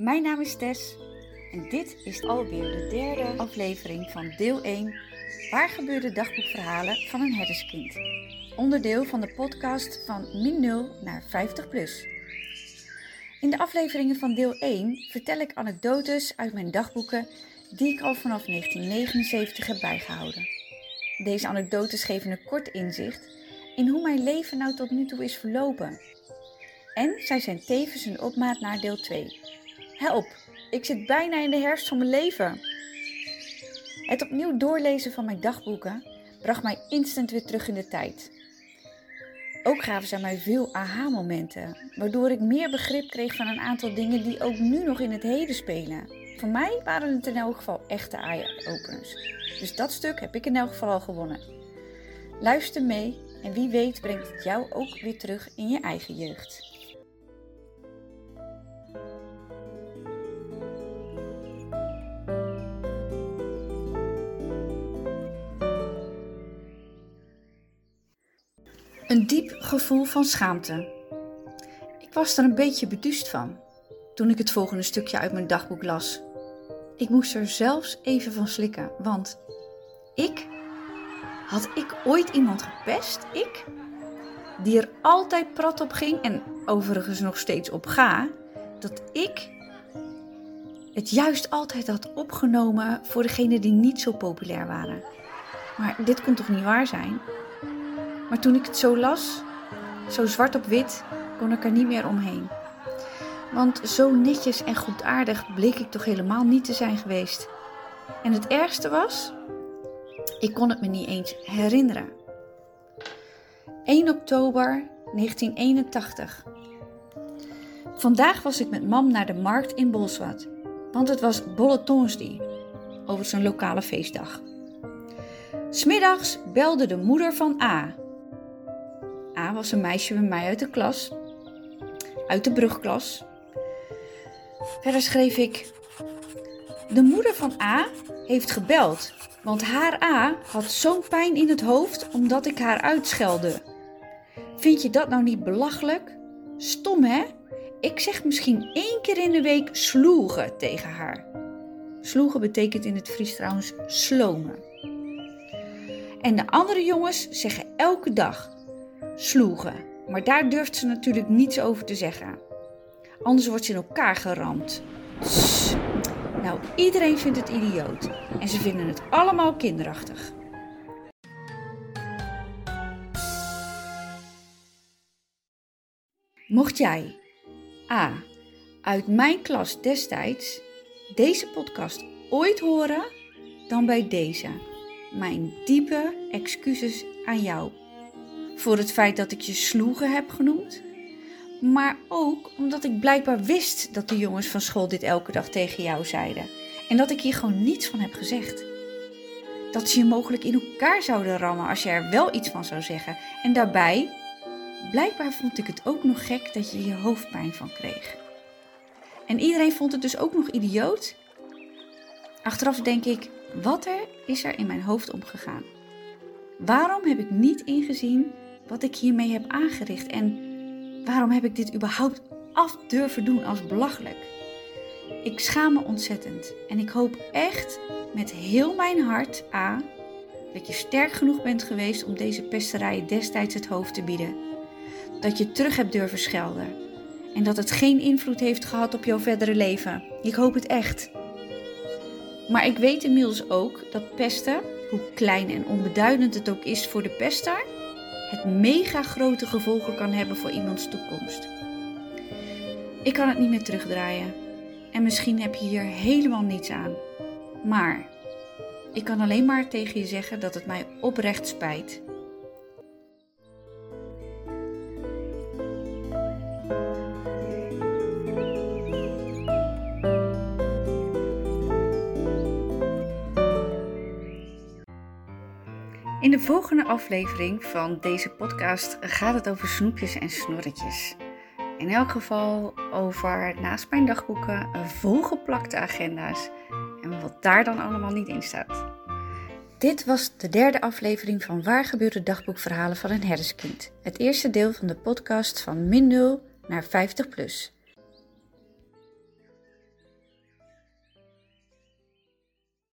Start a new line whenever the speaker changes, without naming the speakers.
Mijn naam is Tess en dit is alweer de derde aflevering van deel 1 Waar gebeurde dagboekverhalen van een herderskind? Onderdeel van de podcast van min 0 naar 50 plus. In de afleveringen van deel 1 vertel ik anekdotes uit mijn dagboeken die ik al vanaf 1979 heb bijgehouden. Deze anekdotes geven een kort inzicht in hoe mijn leven nou tot nu toe is verlopen en zij zijn tevens een opmaat naar deel 2. Help, ik zit bijna in de herfst van mijn leven. Het opnieuw doorlezen van mijn dagboeken bracht mij instant weer terug in de tijd. Ook gaven zij mij veel aha-momenten, waardoor ik meer begrip kreeg van een aantal dingen die ook nu nog in het heden spelen. Voor mij waren het in elk geval echte eye-openers. Dus dat stuk heb ik in elk geval al gewonnen. Luister mee en wie weet brengt het jou ook weer terug in je eigen jeugd. Een diep gevoel van schaamte. Ik was er een beetje beduust van toen ik het volgende stukje uit mijn dagboek las. Ik moest er zelfs even van slikken, want ik had ik ooit iemand gepest? Ik? Die er altijd prat op ging en overigens nog steeds op ga, dat ik het juist altijd had opgenomen voor degenen die niet zo populair waren. Maar dit kon toch niet waar zijn? Maar toen ik het zo las, zo zwart op wit, kon ik er niet meer omheen. Want zo netjes en goedaardig bleek ik toch helemaal niet te zijn geweest. En het ergste was, ik kon het me niet eens herinneren. 1 oktober 1981. Vandaag was ik met mam naar de markt in Bolsward, want het was Bolletonsdi, over zijn lokale feestdag. Smiddags belde de moeder van A, A was een meisje bij mij uit de klas, uit de brugklas. Verder schreef ik: De moeder van A heeft gebeld, want haar A had zo'n pijn in het hoofd omdat ik haar uitschelde. Vind je dat nou niet belachelijk? Stom hè? Ik zeg misschien één keer in de week sloegen tegen haar. Sloegen betekent in het Fries trouwens slomen. En de andere jongens zeggen elke dag sloegen. Maar daar durft ze natuurlijk niets over te zeggen. Anders wordt ze in elkaar geramd. Nou, iedereen vindt het idioot. En ze vinden het allemaal kinderachtig. Mocht jij A. uit mijn klas destijds deze podcast ooit horen, dan bij deze. Mijn diepe excuses aan jou voor het feit dat ik je sloegen heb genoemd. Maar ook omdat ik blijkbaar wist dat de jongens van school dit elke dag tegen jou zeiden. En dat ik hier gewoon niets van heb gezegd. Dat ze je mogelijk in elkaar zouden rammen als je er wel iets van zou zeggen. En daarbij, blijkbaar vond ik het ook nog gek dat je je hoofdpijn van kreeg. En iedereen vond het dus ook nog idioot. Achteraf denk ik, wat er is er in mijn hoofd omgegaan? Waarom heb ik niet ingezien wat ik hiermee heb aangericht en waarom heb ik dit überhaupt af durven doen als belachelijk? Ik schaam me ontzettend en ik hoop echt met heel mijn hart, A, dat je sterk genoeg bent geweest om deze pesterijen destijds het hoofd te bieden. Dat je terug hebt durven schelden en dat het geen invloed heeft gehad op jouw verdere leven. Ik hoop het echt. Maar ik weet inmiddels ook dat pesten, hoe klein en onbeduidend het ook is voor de pester, het mega grote gevolgen kan hebben voor iemands toekomst. Ik kan het niet meer terugdraaien en misschien heb je hier helemaal niets aan. Maar ik kan alleen maar tegen je zeggen dat het mij oprecht spijt. In de volgende aflevering van deze podcast gaat het over snoepjes en snorretjes. In elk geval over naast mijn dagboeken volgeplakte agenda's en wat daar dan allemaal niet in staat. Dit was de derde aflevering van Waar gebeurde dagboekverhalen van een herderskind. Het eerste deel van de podcast van min 0 naar 50 plus.